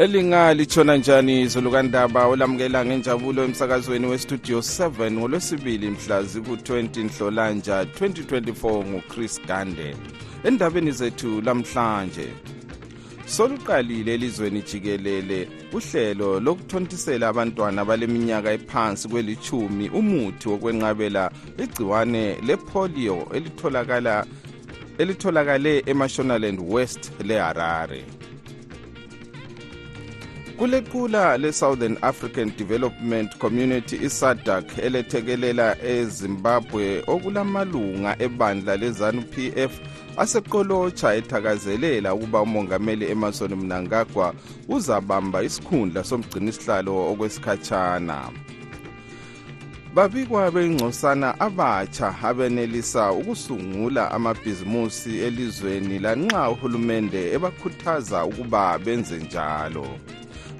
elinga litshona njani zolukandaba olamukela ngenjabulo emsakazweni westudio 7 ngolwesibili mhla ziku-20 nhlolanja 2024 nguchris gande. Endabeni zethu lamhlanje soluqalile elizweni jikelele uhlelo lokuthontisela abantwana baleminyaka ephansi kwelithumi umuthi wokwenqabela igciwane lepolio elitholakala elitholakale emashonaland west leharare. Kulequla le-southern african development community isadak elethekelela ezimbabwe okulamalunga ebandla lezanu-p f aseqolotsha ethakazelela ukuba umongameli emerson mnangagwa uzabamba isikhundla somgcinisihlalo okwesikhatshana. Babikwa bengcosana abatsha abenelisa ukusungula amabhizimusi elizweni lanxa uhulumende ebakhuthaza ukuba benze njalo.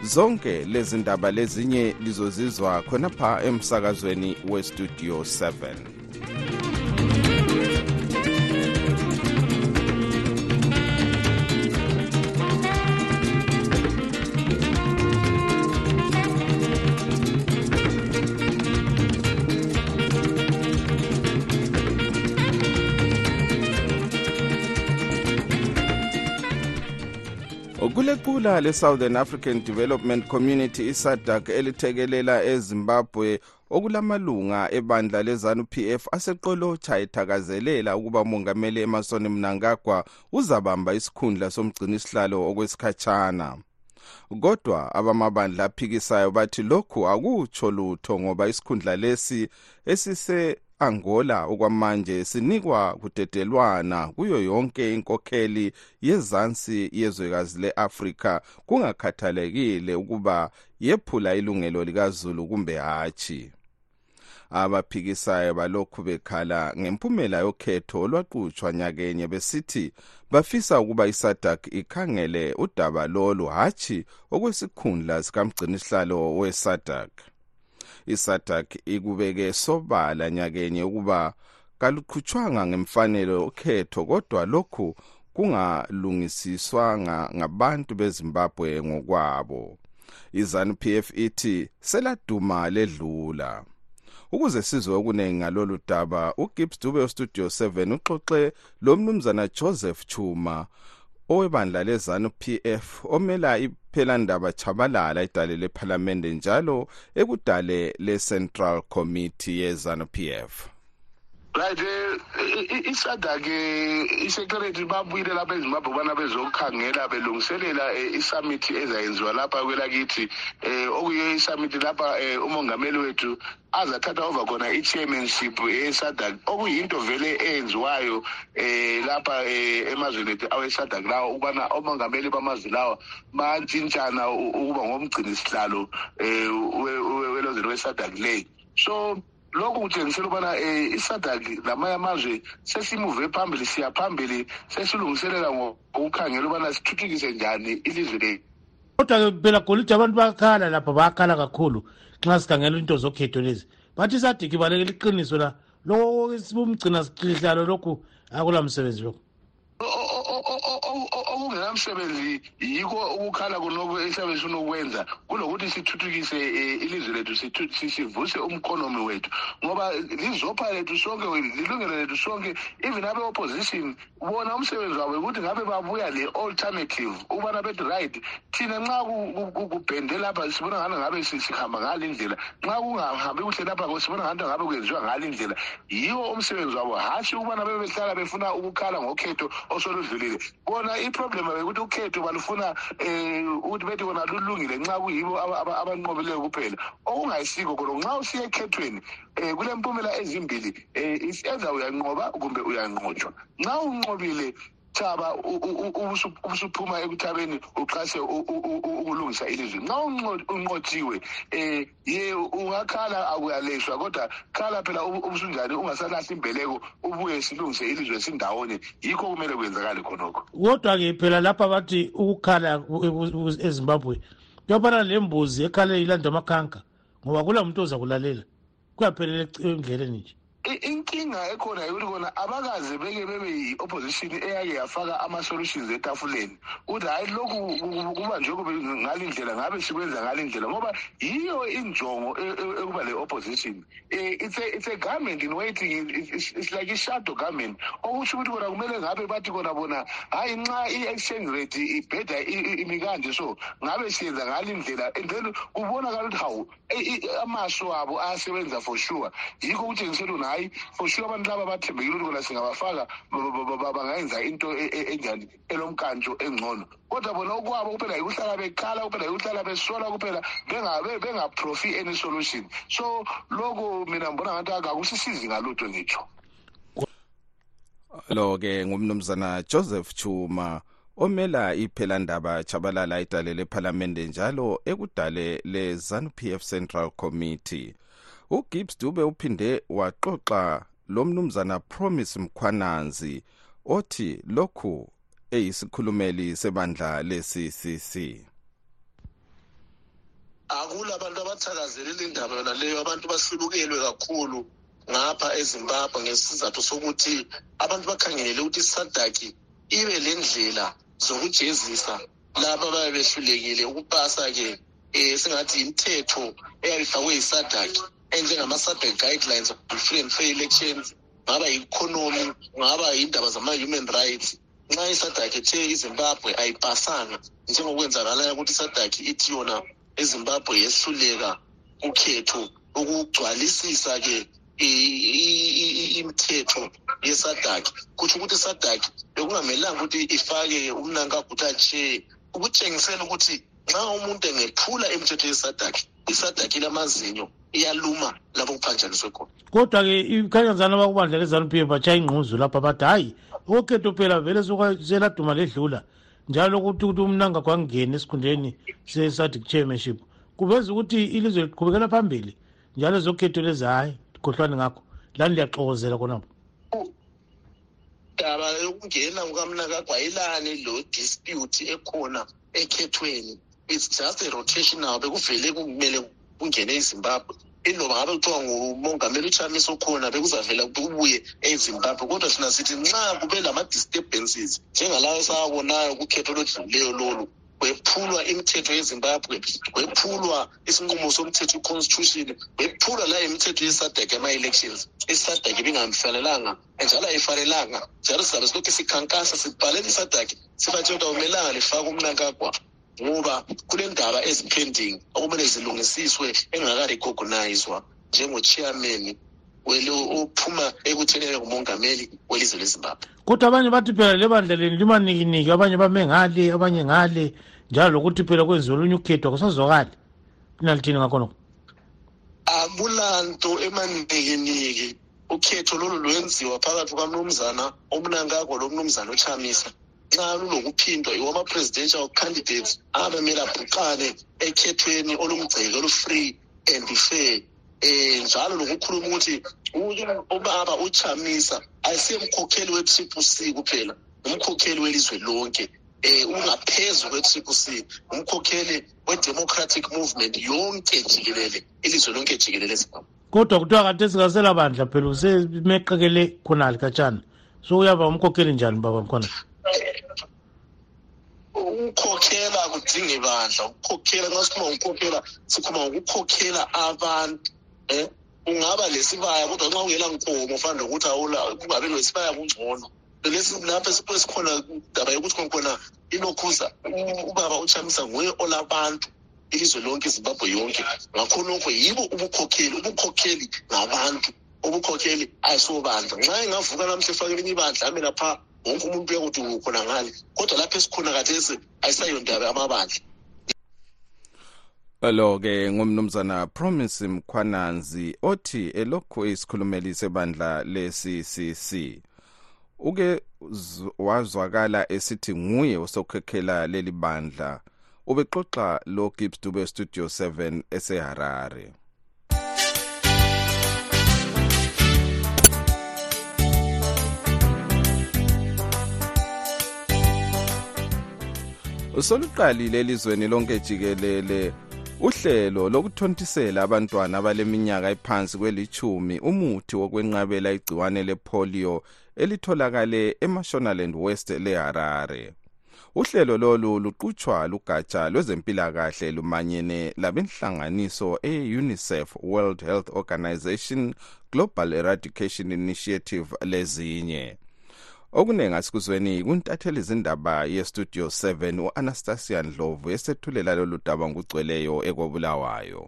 Zonke lezi ndaba lezinye lizozizwa khonapha emsakazweni westudio 7 kulequla le-southern african development community isadak elithekelela ezimbabwe okulamalunga ebandla lezanu-p f aseqolotsha ethakazelela ukuba umongameli emerson mnangagwa uzabamba isikhundla somgcinisihlalo okwesikhatshana. Kodwa abamabandla aphikisayo bathi lokhu akutsho lutho ngoba isikhundla lesi esise angola okwamanje sinikwa kudedelwana kuyo yonke inkokheli yezansi yezwekazi le-afrika. Kungakhathalekile ukuba yephula ilungelo likazulu kumbe hatshi. Abaphikisayo balokhu bekhala ngempumela yokhetho olwaqutshwa nyakenye besithi bafisa ukuba isadak ikhangele udaba lolu hatshi okwesikhundla sikamgcinisihlalo wesadak isadak ikubeke sobala nyakenye ukuba kaluqhutshwanga ngemfanelo ukhetho kodwa lokhu kungalungisiswanga ngabantu bezimbabwe ngokwabo. Izanu-p f ithi seladuma ledlula. Ukuze sizwe okuningi ngalolu daba ugibbs dube ustudio 7 uxoxe lo mnumzana joseph chuma owebandla lezanu-p f omela iphelandaba chabalala idale lephalamende njalo ekudale le-central committee yezanu-p f right isadake isekretary babuyile lapha ezimbabwe ubana bezokhangela belungiselela isamithi ezayenziwa lapha kwelakithi um okuyiyo isamithi lapha um umongameli wethu azathatha over khona i-chairmanship yesadak okuyinto vele eyenziwayo um lapha um emazweni ethu awesadak lawo ukubana omongameli bamazwe lawa bantshintshana ukuba ngomgcini sihlalo um welozweni wesadak leyi so lokhu kutshengisela ukubana um isadak lamanye amazwe sesimuve phambili siya phambili sesilungiselela ngokukhangela ukubana sithuthukise njani ilizwe lethu kodwa-ke phela golide abantu bayakhala lapha bayakhala kakhulu nxa sikhangela into zokhetho lezi. Bathi sadiki balekela iqiniso la loko umgcina sihlalo lokhu akula msebenzi lokhu okungenamsebenzi yikho ukukhala kunoku esiyabe sinokwenza kulokuthi sithuthukise ilizwe lethu sivuse umkonomi wethu. Ngoba lizopha lethu sonke lilungelo lethu sonke even abe-opposition bona umsebenzi wabo ukuthi ngabe babuya le-alternative ukubana bethi right thina nxa kubhende lapha sibona ngani ngabe sihamba ngale ndlela nxa kungahambi kuhle lapha sibona ngani ngabe kwenziwa ngale ndlela yiwo umsebenzi wabo. Hatshi ukubana bebe behlala befuna ukukhala ngokhetho osoludlulile. Bona iproblem bekuthi ukhetho balufuna um ukuthi bethi kona lulungile nxa kuyibo abanqobileyo kuphela. Okungayisikho khona nxa usiya ekhethweni um kulempumela ezimbili um either uyanqoba kumbe uyanqotshwa. Nxa unqobile thaba u- u- u- ubusu- ubusuphuma ekuthabeni uqase u- u- u- u- ukulungisa ilizwe nxa unqo- unqotshiwe um ye ungakhala akuyaleshwa kodwa khala phela ubu- ubusunjani ungasalahli imbeleko ubuye silungise ilizwe sindawonye yikho kumele kwenzakale khonokho. Kodwa-ke phela lapha bathi ukukhala ezimbabwe kuyafana lembuzi ekhale ilandwa amakhanka ngoba kula muntu oza kulalela kuyaphelela endleleni nje. Inkinga ekhona yikuthi kona abakaze beke bebe yi-opposition eyake yafaka ama-solutions etafuleni. Ukuthi hhayi lokhu ku- ku- kuba nje kube ngale ndlela ngabe sikwenza ngale ndlela ngoba yiyo injongo e- e- ekuba le-opposition um it's a, it's a government in waiting It's- like i-shadow government. Okusho ukuthi kona kumele ngabe bathi kona bona hhayi nxa i-exchange rate ibheda i- i- imi kanje so ngabe siyenza ngale ndlela and then kubonakala ukuthi hawu amaso abo ayasebenza for sure. Yikho kutshengisela hhayi for sure abantu laba bathembekile ukuthi kona singabafaka ba- ba- ba- ba- bangayenza into e- e- enjani? Elomkantsho engcono. Kodwa bona okwabo kuphela yikuhlala bekhala kuphela yikuhlala besola kuphela bengaprofi any solution. So lokhu mina ngibona ngathi akakusisizi ngalutho ngitsho. Lo ke ngumnumzana Joseph Chuma omela iphelandaba chabalala idale lephalamende njalo ekudale le ZANU PF Central Committee uGibbs Dube uphinde waxoxa lo mnumzana Promise Mkhwananzi othi lokhu eyisikhulumeli sebandla le-CCC akulabantu abathakazelela indaba yona leyo abantu bahlubukelwe kakhulu ngapha ezimbabwe ngesizathu sokuthi abantu bakhangelele ukuthi isadaki ibe le ndlela zokujezisa laba ababe behlulekile ukupasa-ke um singathi imithetho eyayifakwe yisadaki enjengama-sadaki guidelines of free and fair elections ngaba yi-economy ngaba yindaba zama-human rights. Nxa isadaki ethe izimbabwe ayipasanga njengokwenzakalayo ukuthi isadaki ithi yona ezimbabwe yehluleka ukhetho ukugcwalisisa-ke imithetho yesadaki kutho ukuthi isadaki bekungamelanga ukuthi ifake umnankagutha che ukutshengisela ukuthi nxa umuntu engephula imithetho yesadaki isadaki ilamazinyo iyaluma lapho kuphanjaniswe khona. Kodwa-ke ikhanyazana abakubandla lezanu p f batshaya ingquzu lapha bathi hhayi okhetho phela vele seladuma ledlula. Njalo ukuthi ukuthi umnanga kwangena esikhundleni se-sadic chairmanship kuveza ukuthi ilizwe liqhubekela phambili njalo ezokhetho lezi hhayi likhohlwane ngakho. Lani liyaxokozela khonapho daba yokungena kukamnakagwayelane lo dispute ekhona ekhethweni? It's just a rotational bekuvele kumele kungene ezimbabwe. Iloba ngabe kuthiwa ngumongameli uchamisa okhona bekuzavela kubuye ezimbabwe. Kodwa thina sithi nxa kube lama-disturbances njengalawo esawabonayo kukhetho oludlulileyo lolu kwephulwa imithetho yezimbabwe kwephulwa isinqumo somthetho i-constitution kwephulwa la imithetho yesadek ama-elections. Isadek ibingamfanelanga njalo ayifanelanga. Njalo sizabe silokhu sikhankasa sibhalela isadek sibatshela ukuthi awumelanga lifake umnankagwa ngoba kunendaba ezipending okumele zilungisiswe engakarecognizwa njengo-chairman ophuma ekuthenele ngumongameli welizwe lezimbabwe. Kodwa abanye bathi phela lebandla leni limanikiniki abanye bame ngale abanye ngale njalo lokuthi phela kwenziwe olunye ukhetho akusazwakali. Lina lithini ngakhonoko akulanto emanikiniki. Ukhetho lolu lwenziwa phakathi kwamnumzana omnankagwa lomnumzana ochamisa nxa lulokuphindwa yiwo ama-presidential candidates abemele abhuqane ekhethweni olumgceke olu-free and fair. Um njalo lokukhuluma ukuthi ubaba uchamisa ayisiyemkhokheli we-triple c kuphela umkhokheli welizwe lonke. Um ungaphezu kwe-triple c umkhokheli we-democratic movement yonke jikelele ilizwe lonke jikelele kodwa kuthiwa kade singasela bandla phela usemeqekele khonali katshana so uyaba umkhokheli njani baba mkhona ukukhokhela kudinga ibandla ukukhokhela nxa sikhuluma ngokukhokhela sikhuluma ngokukhokhela abantu um ungaba lesibaya kodwa nxa ungela nkomo fana nokuthi kungabi lesibaya kungcono. Lapho esikhona daba yokuthi khona ilokhuza ubaba uchamisa nguye olabantu ilizwe lonke izimbabwe yonke. Ngakhonokho yibo ubukhokheli ubukhokheli ngabantu ubukhokheli ayisobandla nxa engavuka namhle efake elinye ibandla ame lapha wonke umuntu uyakuthi ukhona ngale kodwa lapho esikhona kathesi ayisayondaba amabandla lo-ke ngumnumzana promise mkhwananzi othi elokhu isikhulumeli sebandla le-ccc uke wazwakala esithi nguye osokhekhela leli bandla ubexoxa lo Gibbs Dube Studio 7 eseHarare. Usoluqalile elizweni lonke jikelele. Uhlelo lokuthontisela abantwana abaleminyaka ephansi kwelichumi umuthi wokwenqabela igciwane lepolio elitholakale emashonaland west leharare. Uhlelo lolu luqutshwa lugatsha lwezempilakahle lumanyene labenhlanganiso e-unicef world health organization global eradication initiative lezinye. Okuningi asikuzweni kuntatheli izindaba yestudio 7 u-anastasia ndlovu esethulela lolu daba ngugcweleyo ekobulawayo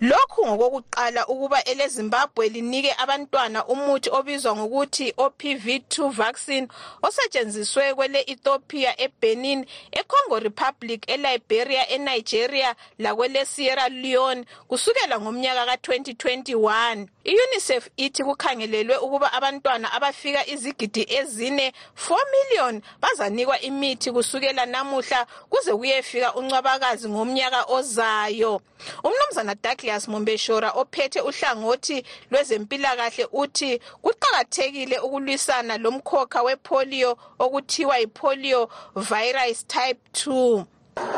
lokhu ngokokuqala ukuba elezimbabwe linike abantwana umuthi obizwa ngokuthi opv2 vaccine osetshenziswe kwele-ethiopia ebenin econgo republic eliberia enigeria lakwele-sierra leone kusukela ngomnyaka ka-2021 i-unicef ithi kukhangelelwe ukuba abantwana abafika izigidi ezine 4 million bazanikwa imithi kusukela namuhla kuze kuyefika uncwabakazi ngomnyaka ozayo. Umnumzana douglas mombeshora ophethe uhlangothi lwezempilakahle uthi kuqakathekile ukulwisana lomkhokha wepolio okuthiwa yipolio virus type 2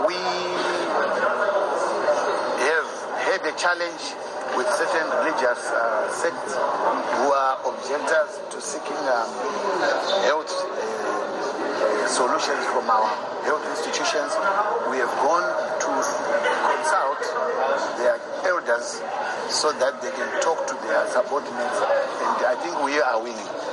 we have had a challenge with certain religious uh, sects who are objectors to seeking um, health uh, solutions from our health institutions. We have gone to consult their elders so that they can talk to their subordinates, and I think we are winning.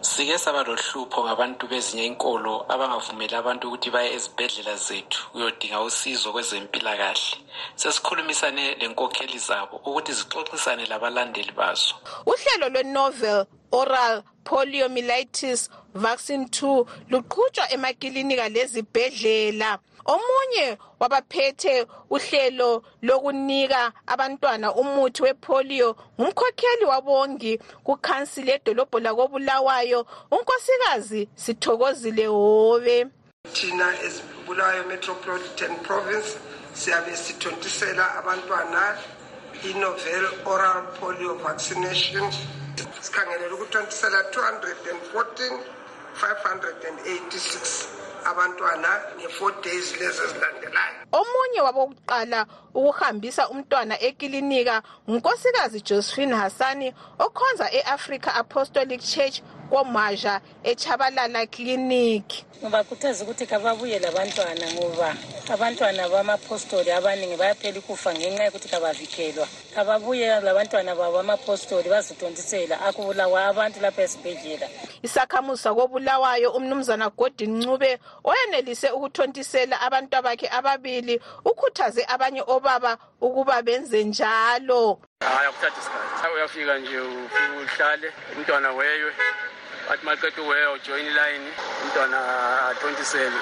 Sike saba lohlupho ngabantu bezinye inkolo abangavumeli abantu ukuthi baye ezibhedlela zethu kuyodinga usizo kwezempilakahle. Sesikhulumisane lenkokheli zabo ukuthi zixoxisane labalandeli bazo. Uhlelo lwe-novel oral poliomyelitis vaccine 2 luqhutshwa emakilinika lezibhedlela. Omunye wabaphethe uhlelo lokunika abantwana umuthi wepolio ngumkhokheli wabongi kukhansili edolobho lakobulawayo. Unkosikazi sithokozile hobe. Thina ezibulawayo metropolitan province siyabe sithontisela abantwana i-novel oral polio vaccination. Sikhangelela ukuthontisela 214 586 abantwana nge-four days lezi ezilandelayo. Omunye wabokuqala ukuhambisa umntwana ekilinika ngunkosikazi josephine hassani okhonza e-africa apostolic church komaja echabalala clinic. Ngibakhuthaza ukuthi kababuye labantwana ngoba abantwana bamapostoli abaningi bayaphela ukufa ngenxa yokuthi kabavikelwa. Kababuye labantwana babo amapostoli bazotontisela akubulawa abantu lapha esibhedlela. Isakhamuzi sakobulawayo umnumzana godin ncube oyenelise ukuthontisela abantwabakhe ababili ukhuthaze abanye obaba ukuba benze njalo. Hayi akuthatha isikhathi. Uyafika nje ufike uhlale umntwana weywe athi maqeda uweya ujoyina ilayini umntwana athontisele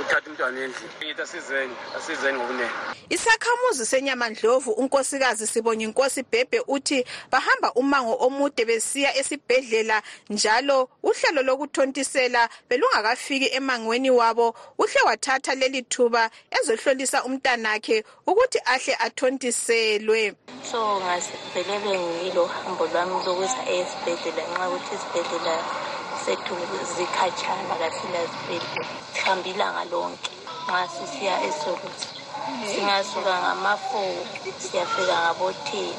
uthatha umntwana endlini. Ngithi asizeni asizeni ngobunene. Isakhamuzi senyamandlovu unkosikazi sibonye inkosi bhebhe uthi bahamba umango omude besiya esibhedlela njalo uhlelo lokuthontisela belungakafiki emangweni wabo uhle wathatha leli thuba ezohlolisa umntanakhe ukuthi ahle athontiselwe. So ngasivelele ngilo hambo lwami lokuza esibhedlela nxa ukuthi isibhedlela sethu zikhatshana kasilazibhedlela sihambe ilanga lonke nxa sisiya esoluthi singasuka ngama-four siyafika ngabo-ten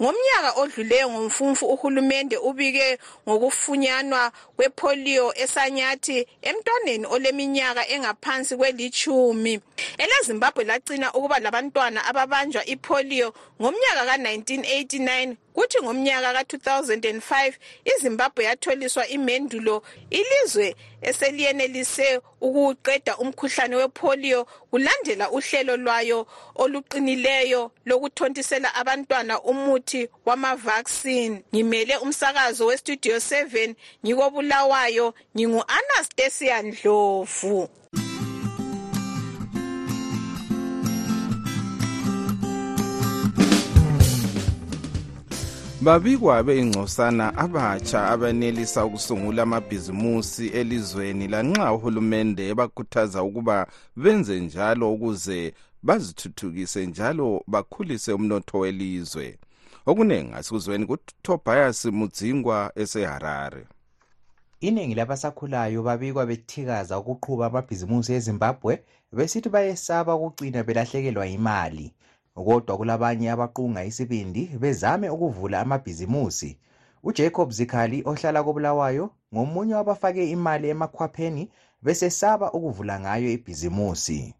ngomnyaka odluleyo ngomfumfu uhulumende ubike ngokufunyanwa kwepolio esanyathi emntwaneni oleminyaka engaphansi kwelitshumi elezimbabwe lagcina ukuba labantwana ababanjwa ipolio ngomnyaka ka-1989 kuthi ngomnyaka ka-2005 izimbabwe yatholiswa imendulo ilizwe eseliyenelise ukuwuqeda umkhuhlane wepolio kulandela uhlelo lwayo oluqinileyo lokuthontisela abantwana umuthi wamavaccine. Ngimele umsakazo westudio 7 ngikobulawayo ngingu-anastasia ndlovu babikwa beyingcosana abatsha abenelisa ukusungula amabhizimusi elizweni lanxa uhulumende ebakhuthaza ukuba benze njalo ukuze bazithuthukise njalo bakhulise umnotho welizwe. Okuningi asikuzweni kutobias mudzingwa eseharare. Iningi labasakhulayo babikwa bethikaza ukuqhuba amabhizimusi ezimbabwe besithi bayesaba ukugcina belahlekelwa yimali kodwa kulabanye abaqunga isibindi bezame ukuvula amabhizimusi. Ujacob zikhali ohlala kobulawayo ngomunye wabafake imali emakhwapheni besesaba ukuvula ngayo ibhizimusi.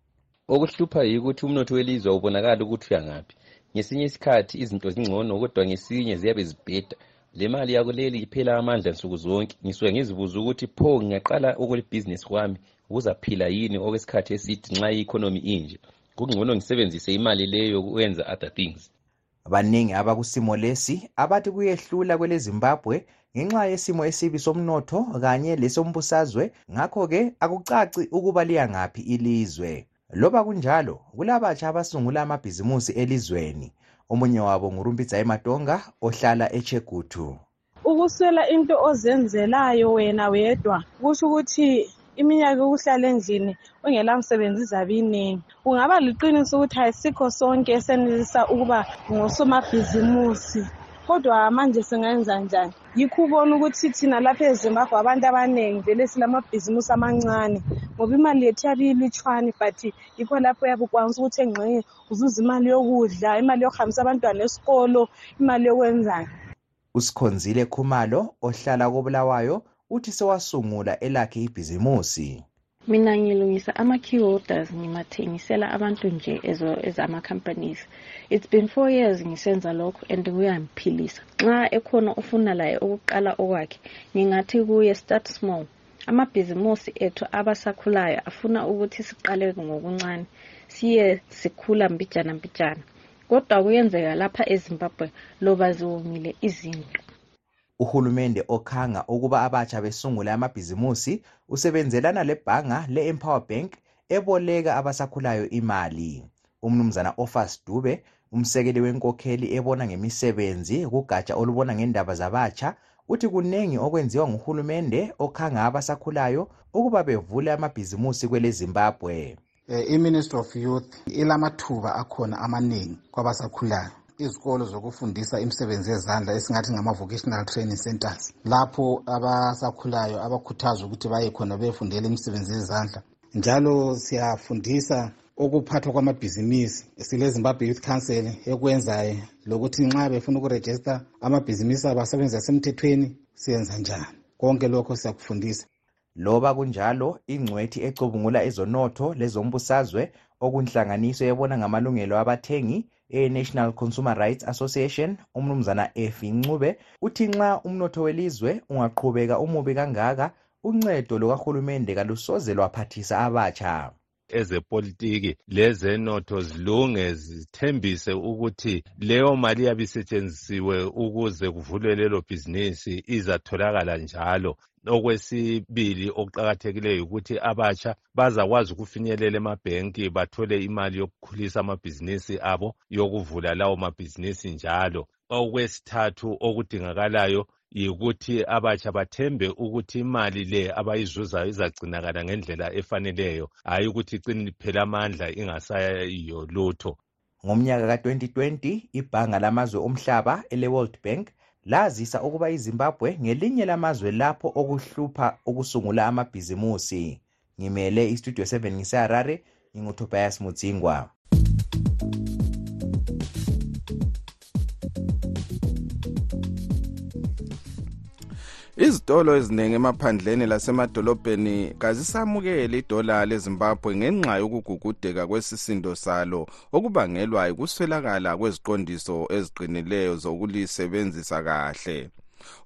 Okuhlupha yikuthi umnotho welizwe awubonakali ukuthi uyangaphi. Ngesinye isikhathi izinto zingcono kodwa ngesinye ziyabe zibheda. Le mali yakuleli iphela amandla nsuku zonke. Ngisuke ngizibuza ukuthi pho ngingaqala okulibhizinisi kwami? Ukuzaphila yini okwesikhathi eside nxa i-economy inje? Kungcono ngisebenzise imali leyo ukwenza other things. Baningi abakusimo lesi abathi kuyehlula kwelezimbabwe ngenxa yesimo esibi somnotho kanye lesombusazwe ngakho-ke akucaci ukuba liyangaphi ilizwe. Loba kunjalo kulabatsha abasungula amabhizimusi elizweni. Omunye wabo ngurumbidza ematonga ohlala echegutu ukuswela into ozenzelayo wena wedwa kusho ukuthi iminyaka yokuhlala endlini ungela msebenzi izabe iningi kungaba liqiniso ukuthi ayisikho sonke esenelisa ukuba ngosomabhizimusi. Kodwa manje singenza njani? Yikho ubona ukuthi thina lapha ezimbabwe abantu abaningi vele silamabhizimusi amancane ngoba imali yethu yabe ilutshwane but yikho lapho yabe ukwanisa ukuthi engxenye uzuza imali yokudla imali yokuhambisa abantwana esikolo imali yokwenzani usikhonzile khumalo ohlala kobulawayo. Uthi sewasungula elakhe ibhizimusi. Mina ngilungisa ama-key holders ngimathengisela abantu nje ezama-companies it's been four years ngisenza lokho and kuyangiphilisa. Nxa ekhona ufuna laye ukuqala okwakhe ngingathi kuye start small. Amabhizimusi ethu abasakhulayo afuna ukuthi siqale ngokuncane siye sikhula mbijana mbijana. Kodwa kuyenzeka lapha ezimbabwe loba ziwomile izinto. Uhulumende okhanga ukuba abatsha besungule amabhizimusi usebenzelana lebhanga le-empower bank eboleka abasakhulayo imali. Umnumzana ofas dube umsekeli wenkokheli ebona ngemisebenzi kugatsha olubona ngendaba zabatsha uthi kunengi okwenziwa nguhulumende okhanga abasakhulayo ukuba bevule amabhizimusi kwelezimbabwe. I-ministry of youth ilamathuba akhona amaningi kwabasakhulayo. Izikolo zokufundisa imisebenzi yezandla esingathi ngama-vocational training centers. Lapho abasakhulayo abakhuthazwa ukuthi baye khona beyefundela imisebenzi yezandla. Njalo siyafundisa ukuphathwa kwamabhizinisi. Sile-zimbabwe youth council ekwenzayo lokuthi nxa befuna ukurejista amabhizinisi abo asebenzi asemthethweni siyenza njani? Konke lokho siyakufundisa. Loba kunjalo ingcwethi ecubungula ezonotho lezombusazwe okunhlanganiso ebona ngamalungelo abathengi e-national consumer rights association umnumzana efi ncube uthi nxa umnotho welizwe ungaqhubeka umubi kangaka uncedo lukahulumende kalusoze lwaphathisa abatsha. Ezepolitiki lezenotho zilunge zithembise ukuthi leyo mali iyabe isetshenzisiwe ukuze kuvulwe lelo bhizinisi izatholakala njalo. Okwesibili okuqakathekileyo ukuthi abatsha bazakwazi ukufinyelela emabhenki bathole imali yokukhulisa amabhizinisi abo yokuvula lawo mabhizinisi njalo. Okwesithathu okudingakalayo yikuthi abatsha bathembe ukuthi imali le abayizuzayo izagcinakala ngendlela efaneleyo. Hhayi ukuthi icine phela amandla ingasayiyo lutho. Ngomnyaka ka-2020 ibhanga lamazwe omhlaba ele-world bank lazisa ukuba izimbabwe ngelinye lamazwe lapho okuhlupha ukusungula amabhizimusi. Ngimele istudio 7 ngiseharare ngingutobias mudzingwa izitolo eziningi emaphandleni lasemadolobheni kazisamukeli idola lezimbabwe ngenxa yokugugudeka kwesisindo salo okubangelwa yikuswelakala kweziqondiso eziqinileyo zokulisebenzisa kahle.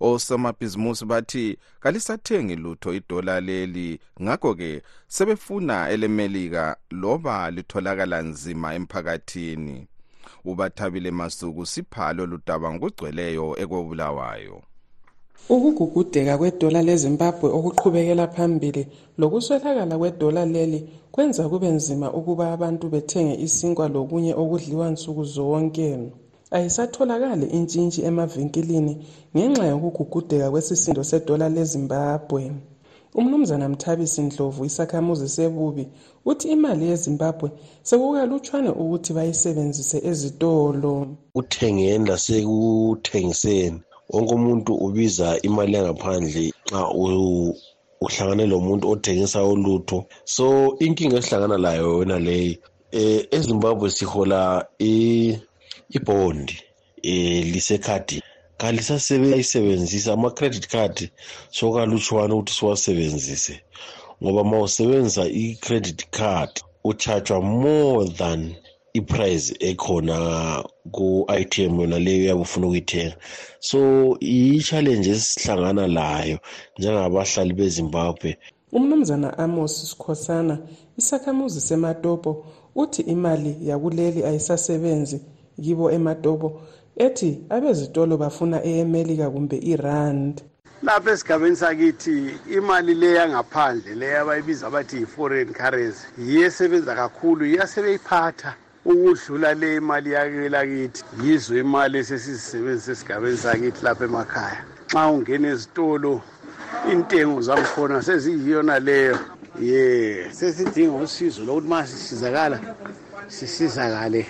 Osomabhizimusi bathi kalisathengi lutho idola leli. Ngakho-ke sebefuna elemelika loba litholakala nzima emphakathini. Ubathabile masuku siphalo ludaba ngokugcweleyo ekobulawayo ukugugudeka kwedola lezimbabwe okuqhubekela phambili lokuswelakala kwedola leli kwenza kube nzima ukuba abantu bethenge isinkwa lokunye okudliwa nsuku zonke. Ayisatholakali intshintshi emavinkilini ngenxa yokugugudeka kwesisindo sedola lezimbabwe. Umnumzana mthabisi ndlovu isakhamuzi sebubi uthi imali yezimbabwe sekukalutshwane ukuthi bayisebenzise ezitolo. Kuthengeni lasekuthengiseni wonke umuntu ubiza imali yangaphandle nxa uhlangane lomuntu othengisa ulutho. So inkinga esihlangana layo yona leyi um ezimbabwe sihola ibhondi um lisekhadini kalisasebeyisebenzisa ama-credit card sokalutshwane ukuthi siwasebenzise ngoba ma usebenzisa i-credit card ucharjwa more than iprice ekhona ku-item yona leyo uyabe ufuna ukuyithenga. So yi-challenge esihlangana layo njengabahlali bezimbabwe. Umnumzana amos sikhosana isakhamuzi sematopo uthi imali yakuleli ayisasebenzi kibo ematopo ethi abezitolo bafuna eyemelika kumbe irand. Lapha esigabeni sakithi imali le yangaphandle le abayibiza bathi yi-foreign currency yiyo esebenza kakhulu iyasebeyiphatha ukudlula le imali yakelakithi yizo imali esesizisebenzisa esigabeni sakithi lapha emakhaya. Xa ungena ezitolo intengo zakhona seziyiyona leyo. Ye sesidinga usizo lokuthi ma sisizakala sisizakale.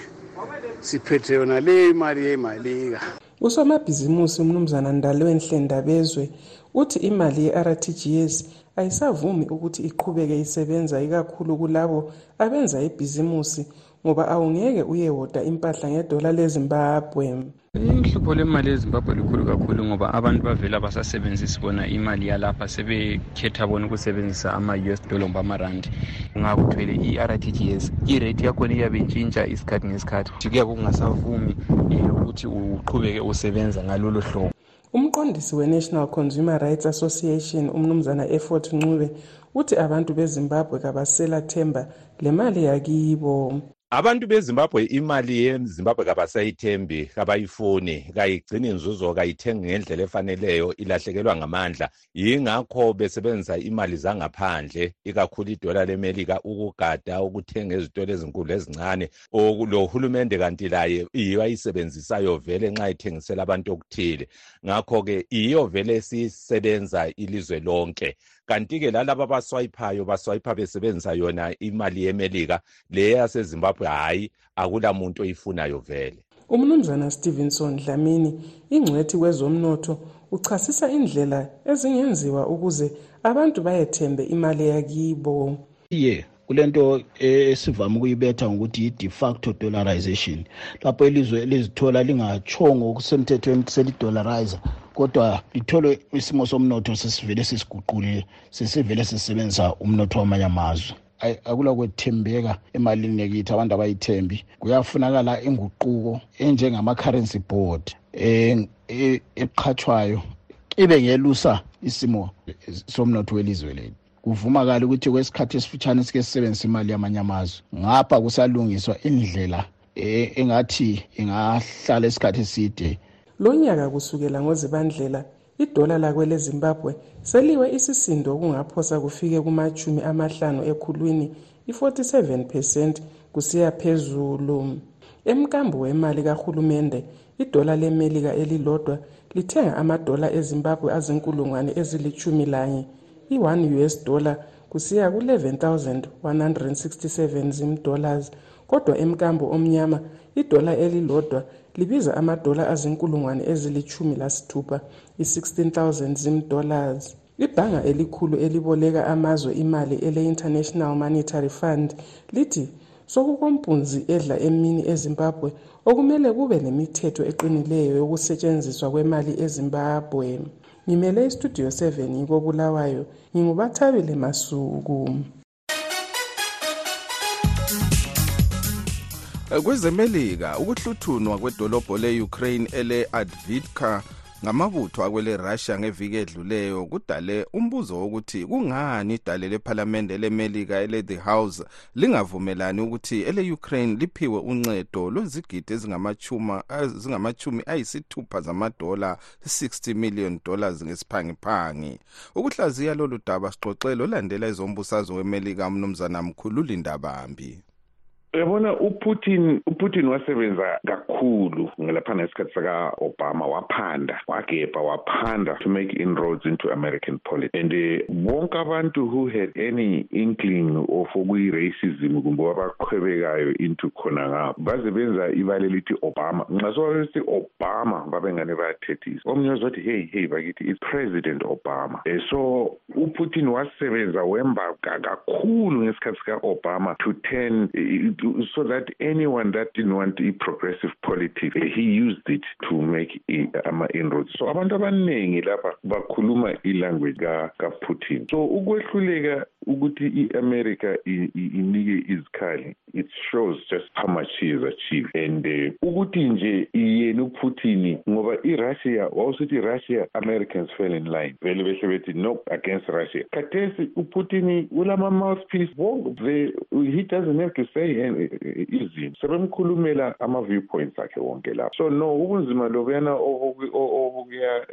Siphethe yona le imali yemalika. Usomabhizimusi umnumzana ndalwenhle ndabezwe uthi imali ye-rtgs ayisavumi ukuthi iqhubeke isebenza ikakhulu kulabo abenza ibhizimusi ngoba awungeke uyewoda impahla ngedola lezimbabwe. Inhlupho lemali ezimbabwe likhulu kakhulu ngoba abantu bavele abasasebenzisi bona imali yalapha sebekhetha bona ukusebenzisa ama-us dollar ngoba amarandi ungakuthwele i-r t g s irate yakhona iyabe intshintsha isikhathi ngesikhathi kuyabe kungasavumi um ukuthi uqhubeke usebenza ngalolo hlobo. Umqondisi we-national consumer rights association umnumzana effort ncube uthi abantu bezimbabwe kabasela themba le mali yakibo. Abantu bezimbabwe imali yezimbabwe kabasayithembi kabayifuni kayigcini nzuzo kayithengi ngendlela efaneleyo ilahlekelwa ngamandla. Yingakho besebenzisa imali zangaphandle ikakhulu idola lemelika ukugada ukuthenga ezitolo ezinkulu ezincane. Lohulumende kanti laye yiyo ayisebenzisayo vele nxa ithengisela abantu okuthile. Ngakho-ke yiyo vele esisebenza ilizwe lonke. Kanti-ke lalaba abaswayiphayo baswayipha besebenzisa yona imali yemelika le yasezimbabwe hhayi akula muntu oyifunayo vele. Umnumzana stevenson dlamini ingcwethi kwezomnotho uchasisa indlela ezingenziwa ukuze abantu bayethembe imali yakibo ye kulento esivame ukuyibetha ngokuthi yi-de facto dollarization lapho ilizwe elizithola lingatshongo okusemthethweni selidolarize kodwa lithole isimo somnotho sesivele sesiguqulile sesivele sisebenzisa umnotho wamanye amazwe. Akula kwethembeka emalini yakithi abantu abayithembi. Kuyafunakala inguquko enjengama-currency board e, eqhathwayo ibe ngelusa isimo somnotho welizwe lethu. Kuvumakala ukuthi kwesikhathi esifitshane sike sisebenzisa imali yamanye amazwe ngapha kusalungiswa indlela e, engathi ingahlala isikhathi eside lo nyaka kusukela ngozibandlela idola lakwele zimbabwe seliwe isisindo okungaphosa kufike kumachumi amahlanu ekhulwini i-47 percent kusiya phezulu. Emkambo wemali kahulumende idola lemelika elilodwa lithenga amadola ezimbabwe azinkulungwane ezilithumi lanye i-1 us dollar kusiya ku-11 167 zimdollars kodwa emkambo omnyama idola elilodwa libiza amadola azinkulungwane ezilithumi lasithupha i-16000 zimdollars. Ibhanga elikhulu eliboleka amazwe imali ele-international monetary fund lithi sokukompunzi edla emini ezimbabwe okumele kube nemithetho eqinileyo yokusetshenziswa kwemali ezimbabwe. Ngimele istudio 7 ngikobulawayo ngingubathabile masuku. Kwezemelika ukuhluthunwa kwedolobho le-ukraine ele-advitka ngamabutho akwele russia ngeviki edluleyo kudale umbuzo wokuthi kungani idale lephalamende lemelika ele-the house lingavumelani ukuthi ele-ukraine liphiwe uncedo lwezigidi ezingamachumi ayisithupha zamadola 60 million dollars ngesiphangiphangi. Ukuhlaziya lolu daba sixoxele olandela ezombusazwe wemelika umnumzana mkhululi ndabambi yabona uputin uputin wasebenza kakhulu ngelaphana ngesikhathi saka-obama waphanda wagebha waphanda to make inroads into american politics. And bonke uh, abantu who had any inkling of okuyi-racism kumbe wabaqhwebekayo into khona ngapho baze benza ibale lithi obama. Nxa sobabesithi obama babengane bayathethisa. Omnye wazothi hey hey bakithi it's president obama. Um so uputin wasebenza wemba kakhulu ngesikhathi sika-obama to turn so that anyone that didn't want i-progressive politics he used it to make ama-inroads so abantu abaningi lapha bakhuluma ilanguage kaputin so ukwehluleka ukuthi i-america inike izikhali it shows just how much she has achieved. And uh, ukuthi nje yena uputin ngoba irussia wawusithi irussia americans fell in line. Vele behle bethi no against russia. Khathesi uputin ulama-mouthpiece he doesn't have to say izinto. Sebemkhulumela ama-viewpoints akhe wonke lapho. So no ubunzima lobuyana obukuya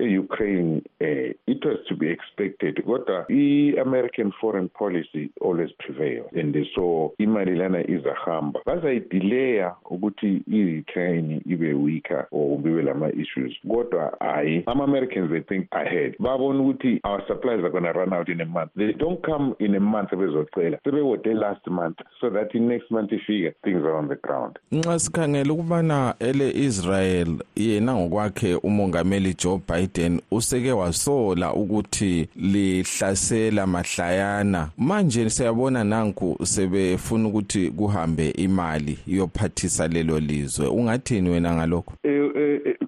e-ukraine um it was to be expected. Kodwa i-american foreign policy always prevails and so imali lana izahamba. Bazayidileya ukuthi i-ukraine ibe weaker or bibe lama-issues kodwa hayi ama-americans they think ahead. Babona ukuthi our supplies are going to run out in a month. They don't come in a month sebezocela. Sebewode last month so that in next month ifika things are on the ground. Nxa sikhangele ukubana ele Israel yena ngokwakhe umongameli Joe Biden useke wasola ukuthi lihlasela mahlayana manje siyabona nanku sebefuna ukuthi kuhambe imali iyophathisa lelo lizwe. Ungathini wena ngalokho?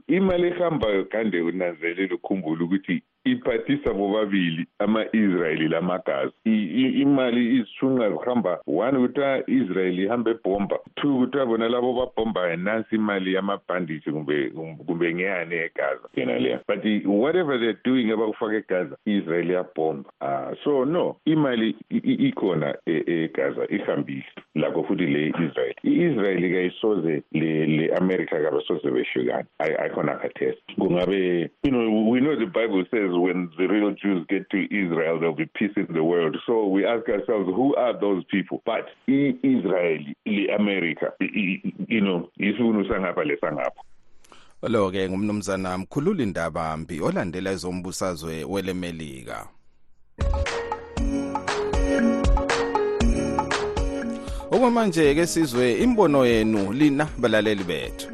Imali ehambayo kande unanzelela ukhumbula ukuthi iphathisa bobabili ama-israyeli lamagazi imali izishunqa zihamba one kuthiwa israyeli ihambe ebhomba. Two kuthiwa bona labo babhombayo nansi imali yamabhandishi kumbe kumbe ngeyani egaza yena leya but whatever theyare doing abakufaka egaza israyeli iyabhomba. Uh, so no imali ikhona egaza ihambile lakho futhi le israyeli i-israyeli kayisoze le-amerika kabasoze beshukane ayikhona khathesi kungabe you know we know the bible says when the real Jews get to Israel, there'll be peace in the world. So we ask ourselves, who are those people? But Israel, America, you know, isivuno sangapha lesangapha. lo ke ngumnumzana mkhulula indaba mbi olandela ezombusazwe welemelika okwamanje ke sizwe imbono yenu lina balaleli bethu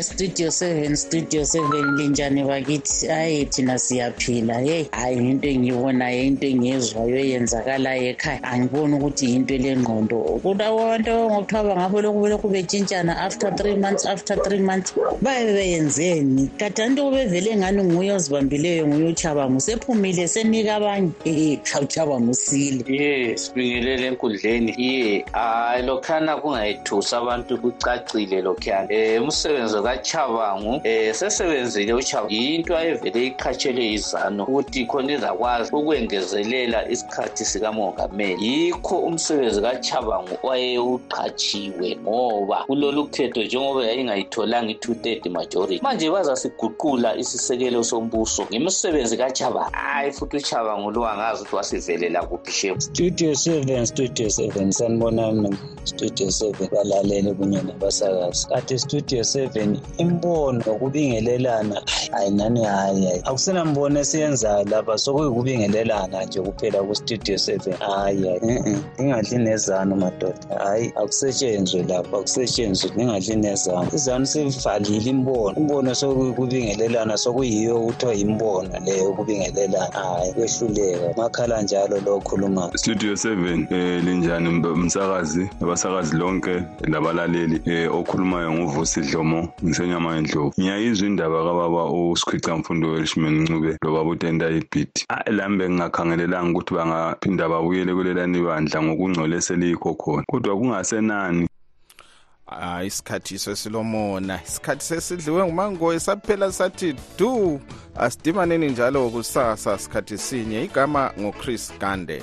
studio 7 studio 7 linjani bakithi hayi thina siyaphila. Heyi hayi into engiyibonayo into engiyezwayo eyenzakalayo ekhaya. Angiboni ukuthi yinto elengqondo. Kulabantu ngokuthiwa bangabo lokhu belokhu betshintshana after three months after three months baye beyenzeni kade anti kubevele ngani nguye ozibambileyo nguye uchabangu sephumile senika abanye. Ee uchabangu usile ye sibingelele enkundleni. Ye hayi lokhana kungayithusi abantu kucacile lokhuyana. Um umsebenzi kachabangu eh sesebenzile uchabangu yinto ayevele iqhatshelwe izano ukuthi khona izakwazi ukwengezelela isikhathi sikamongameli. Yikho umsebenzi kachabangu wayewuqhatshiwe ngoba kulolu khetho njengoba yayingayitholanga i-two thirty majority manje bazasiguqula isisekelo sombuso ngemisebenzi kachabangu hayi futhi uchabangu lo angazi ukuthi wasivelela kuphi shefu studio seven studio seven. Sanibonani studio seven. Balalele kunye nabasakazi. Kade studio seven imbono ngokubingelelana hayi nani hayi hayi. Akusenambono esiyenzayo lapha. Sokuyikubingelelana nje kuphela ku-studio seven. Hayi hayi. Ingadli nezano madoda. Hayi akusetshenzwe lapha. Akusetshenzwe. Ningadli nezano izano sevalile imbono. Imbono sokuyikubingelelana sokuyiyo kuthiwa imbono leyo ukubingelelana hayi kwehluleka. Makhala njalo lo okhulumayo studio seven um linjani msakazi? Abasakazi lonke labalaleli um okhulumayo nguvusi dlomo. Ngisenyama yendlovu ngiyayizwa indaba kababa usikhwica mfundo welishman ncube lobaba utenta ibhidi lami bengingakhangelelanga ukuthi bangaphinda babuyele kulelani bandla ngokungcole seliyikho khona. Kodwa kungasenani? Hayi isikhathi sesilomona. Isikhathi sesidliwe ngumangoyi saphela sathi du asidimaneni njalo kusasa sikhathi sinye. Igama ngochris gande.